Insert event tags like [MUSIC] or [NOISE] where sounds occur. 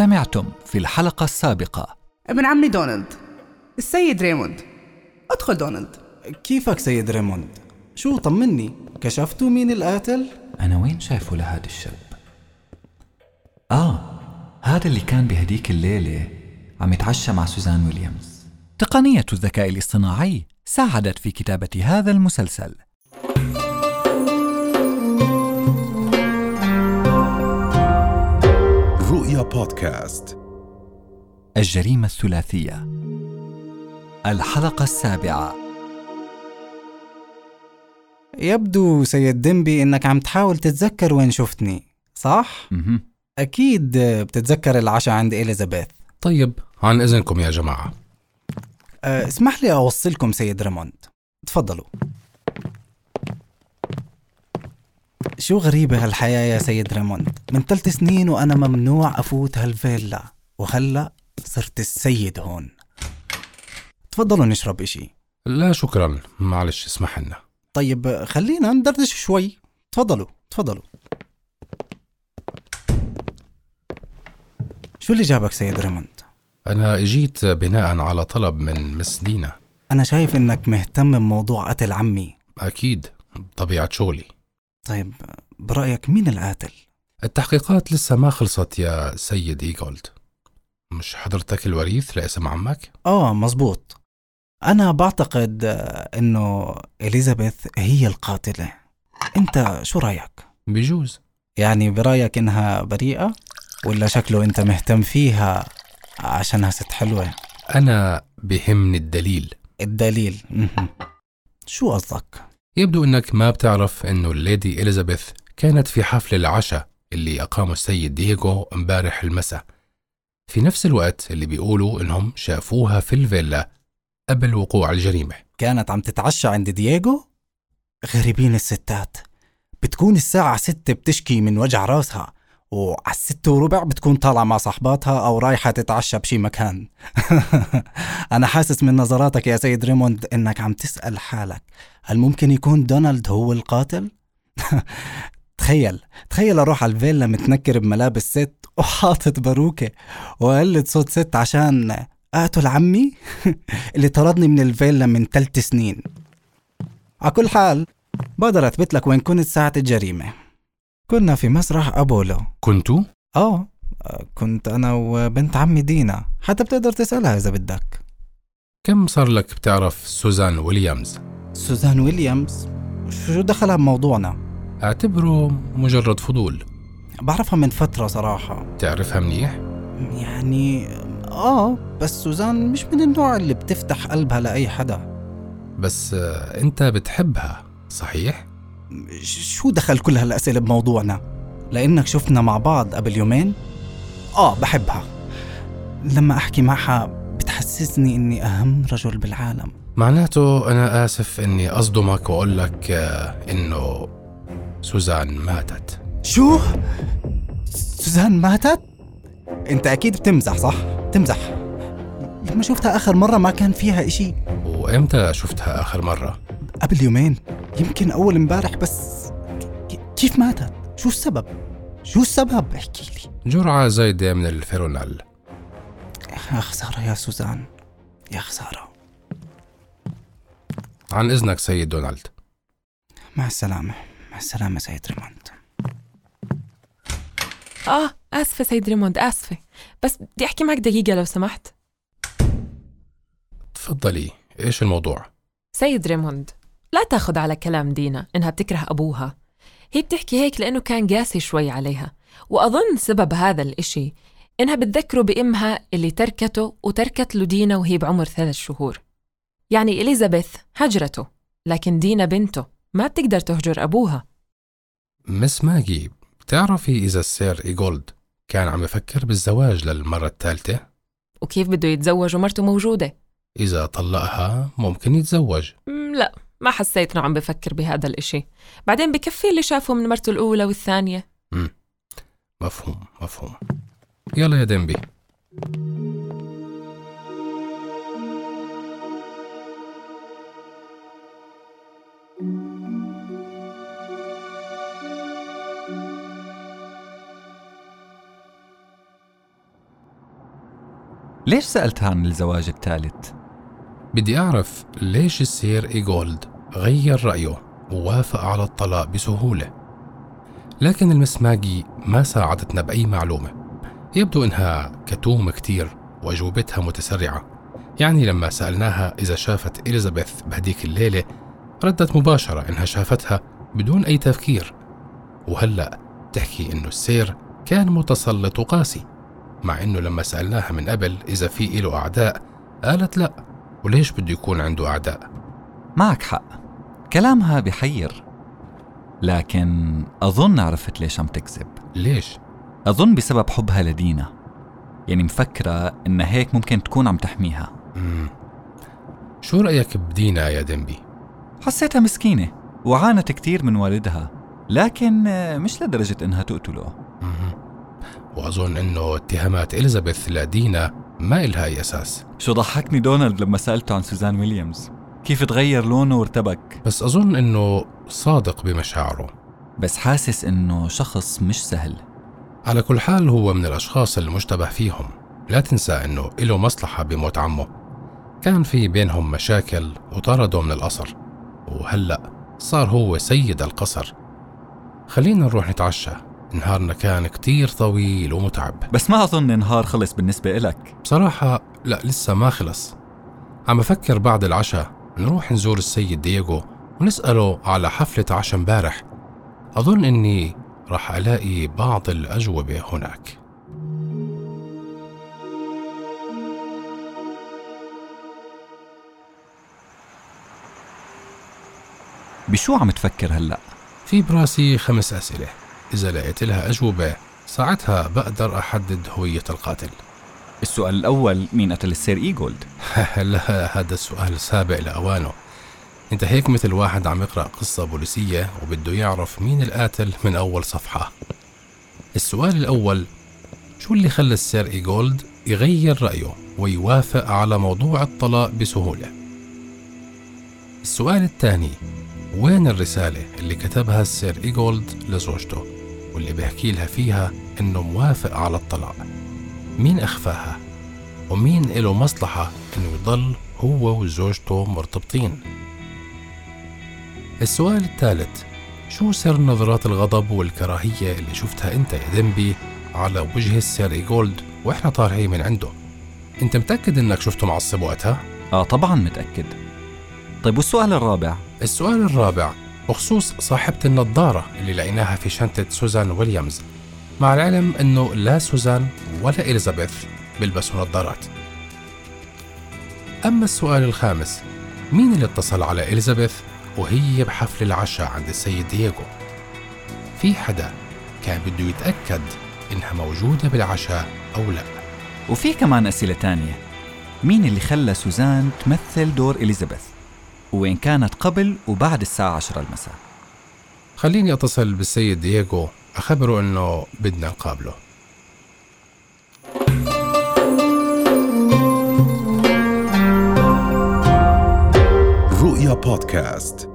سمعتم في الحلقة السابقة. ابن عمي دونالد. السيد ريموند. ادخل دونالد. كيفك سيد ريموند؟ شو طمني؟ كشفتوا مين القاتل؟ أنا وين شايفه لهذا الشاب؟ آه هذا اللي كان بهديك الليلة عم يتعشى مع سوزان ويليامز. تقنية الذكاء الاصطناعي ساعدت في كتابة هذا المسلسل. رؤيا بودكاست الجريمة الثلاثية. الحلقة السابعة. يبدو سيد دمبي إنك عم تحاول تتذكر وين شفتني صح؟ مهم. أكيد بتتذكر العشاء عند إليزابيث. طيب. عن إذنكم يا جماعة. أه، اسمح لي أوصلكم سيد ريموند. تفضلوا. شو غريبة هالحياة يا سيد ريموند من ثلاث سنين وأنا ممنوع أفوت هالفيلا وهلأ صرت السيد هون. تفضلوا نشرب إشي. لا شكرا. معلش اسمح لنا. طيب خلينا ندردش شوي. تفضلوا تفضلوا. شو اللي جابك سيد ريموند؟ أنا إجيت بناء على طلب من Miss دينا أنا شايف إنك مهتم بموضوع قتل عمي. أكيد طبيعة شغلي. طيب برأيك مين القاتل؟ التحقيقات لسه ما خلصت يا سيد إيجولد مش حضرتك الوريث لاسم عمك؟ آه مزبوط أنا بعتقد آه، إنه إليزابيث هي القاتلة أنت شو رأيك؟ بجوز يعني برأيك إنها بريئة؟ ولا شكله أنت مهتم فيها عشانها ست حلوة؟ أنا بهمني الدليل الدليل. شو قصدك؟ يبدو أنك ما بتعرف أنه الليدي إليزابيث كانت في حفل العشاء اللي أقامه السيد دييغو امبارح المساء. في نفس الوقت اللي بيقولوا إنهم شافوها في الفيلا قبل وقوع الجريمة. كانت عم تتعشى عند دييغو؟ غريبين الستات. بتكون الساعة ستة بتشكي من وجع راسها. وعلى الستة وربع بتكون طالعة مع صاحباتها أو رايحة تتعشى بشي مكان. [LAUGHS] أنا حاسس من نظراتك يا سيد ريموند إنك عم تسأل حالك. هل ممكن يكون دونالد هو القاتل؟ [LAUGHS] تخيل تخيل أروح على الفيلا متنكر بملابس ست وحاطط باروكة وقلد صوت ست عشان أقتل عمي؟ [LAUGHS] اللي طردني من الفيلا من ثلاث سنين. على كل حال بقدر أثبت لك وين كنت ساعة الجريمة. كنا في مسرح أبولو كنتوا؟ آه كنت أنا وبنت عمي دينا حتى بتقدر تسألها إذا بدك كم صار لك بتعرف سوزان ويليامز؟ سوزان ويليامز شو دخلها بموضوعنا اعتبره مجرد فضول بعرفها من فترة صراحة تعرفها منيح؟ يعني آه بس سوزان مش من النوع اللي بتفتح قلبها لأي حدا بس آه، أنت بتحبها صحيح؟ شو دخل كل هالأسئلة بموضوعنا؟ لأنك شفنا مع بعض قبل يومين؟ آه بحبها لما أحكي معها بتحسسني إني أهم رجل بالعالم معناته أنا آسف إني أصدمك وأقول لك آه، إنه سوزان ماتت شو؟ سوزان ماتت؟ أنت أكيد بتمزح صح؟ بتمزح لما شفتها آخر مرة ما كان فيها إشي وإمتى شفتها آخر مرة؟ قبل يومين يمكن أول امبارح بس. كيف ماتت؟ شو السبب؟ شو السبب؟ احكي لي. جرعة زايدة من الفيرونال. يا خسارة يا سوزان. يا خسارة. عن إذنك سيد دونالد. مع السلامة. مع السلامة سيد ريموند. آه آسفة سيد ريموند آسفة. بس بدي أحكي معك دقيقة لو سمحت. تفضلي إيش الموضوع؟ سيد ريموند لا تاخد على كلام دينا إنها بتكره أبوها. هي بتحكي هيك لأنه كان قاسي شوي عليها. وأظن سبب هذا الإشي إنها بتذكره بإمها اللي تركته وتركت له دينا وهي بعمر ثلاث شهور. يعني إليزابيث هجرته لكن دينا بنته ما بتقدر تهجر أبوها. مس ماجي بتعرفي إذا السير إيجولد كان عم يفكر بالزواج للمرة الثالثة؟ وكيف بده يتزوج ومرته موجودة؟ إذا طلقها ممكن يتزوج. لا. ما حسيت إنه عم بفكر بهذا الإشي. بعدين بكفي اللي شافه من مرته الأولى والثانية. مفهوم مفهوم. يلا يا ديمبي. ليش سألتها عن الزواج الثالث؟ بدي أعرف ليش السير إيجولد؟ غير رأيه ووافق على الطلاق بسهولة. لكن المسماجي ما ساعدتنا بأي معلومة. يبدو إنها كتومة كتير وأجوبتها متسرعة. يعني لما سألناها إذا شافت إليزابيث بهديك الليلة ردت مباشرة إنها شافتها بدون أي تفكير. وهلأ تحكي إنه السير كان متسلط وقاسي مع إنه لما سألناها من قبل إذا في إله أعداء قالت لأ وليش بده يكون عنده أعداء؟ معك حق. كلامها بحير لكن أظن عرفت ليش عم تكذب ليش؟ أظن بسبب حبها لدينا يعني مفكرة إنها هيك ممكن تكون عم تحميها مم. شو رأيك بدينا يا دنبي؟ حسيتها مسكينة وعانت كتير من والدها لكن مش لدرجة إنها تقتله مم. وأظن إنه اتهامات إليزابيث لدينا ما إلها أي أساس شو ضحكني دونالد لما سألته عن سوزان ويليامز كيف تغير لونه وارتبك؟ بس أظن إنه صادق بمشاعره. بس حاسس إنه شخص مش سهل. على كل حال هو من الأشخاص المشتبه فيهم. لا تنسى إنه له مصلحة بموت عمه. كان في بينهم مشاكل وطرده من القصر وهلأ صار هو سيد القصر. خلينا نروح نتعشى. نهارنا كان كتير طويل ومتعب. بس ما أظن نهار خلص بالنسبة إلك. بصراحة لأ لسه ما خلص. عم أفكر بعد العشاء. نروح نزور السيد دييغو ونسأله على حفلة عشاء امبارح. أظن إني راح ألاقي بعض الأجوبة هناك. بشو عم تفكر هلأ؟ في براسي خمس أسئلة. إذا لقيت لها أجوبة ساعتها بقدر أحدد هوية القاتل. السؤال الأول مين قتل السير إيجولد؟ [LAUGHS] لا هذا السؤال سابق لأوانه. انت هيك مثل واحد عم يقرأ قصة بوليسية وبده يعرف مين القاتل من أول صفحة. السؤال الأول شو اللي خلى السير إيجولد يغير رأيه ويوافق على موضوع الطلاق بسهولة؟ السؤال الثاني وين الرسالة اللي كتبها السير إيجولد لزوجته واللي بيحكي لها فيها إنه موافق على الطلاق؟ مين أخفاها؟ ومين له مصلحة إنه يضل هو وزوجته مرتبطين؟ السؤال الثالث شو سر نظرات الغضب والكراهية اللي شفتها أنت يا ديمبي على وجه السير إيجولد وإحنا طالعين من عنده؟ أنت متأكد إنك شفته معصب وقتها؟ آه طبعا متأكد. طيب والسؤال الرابع؟ السؤال الرابع بخصوص صاحبة النظارة اللي لقيناها في شنطة سوزان ويليامز مع العلم إنه لا سوزان ولا إليزابيث بيلبسوا نظارات. أما السؤال الخامس مين اللي اتصل على إليزابيث وهي بحفل العشاء عند السيد دييغو؟ في حدا كان بده يتأكد إنها موجودة بالعشاء أو لا. وفي كمان أسئلة تانية. مين اللي خلى سوزان تمثل دور إليزابيث؟ وين كانت قبل وبعد الساعة 10 المساء؟ خليني أتصل بالسيد دييغو. أخبره إنه بدنا نقابله. رؤيا بودكاست.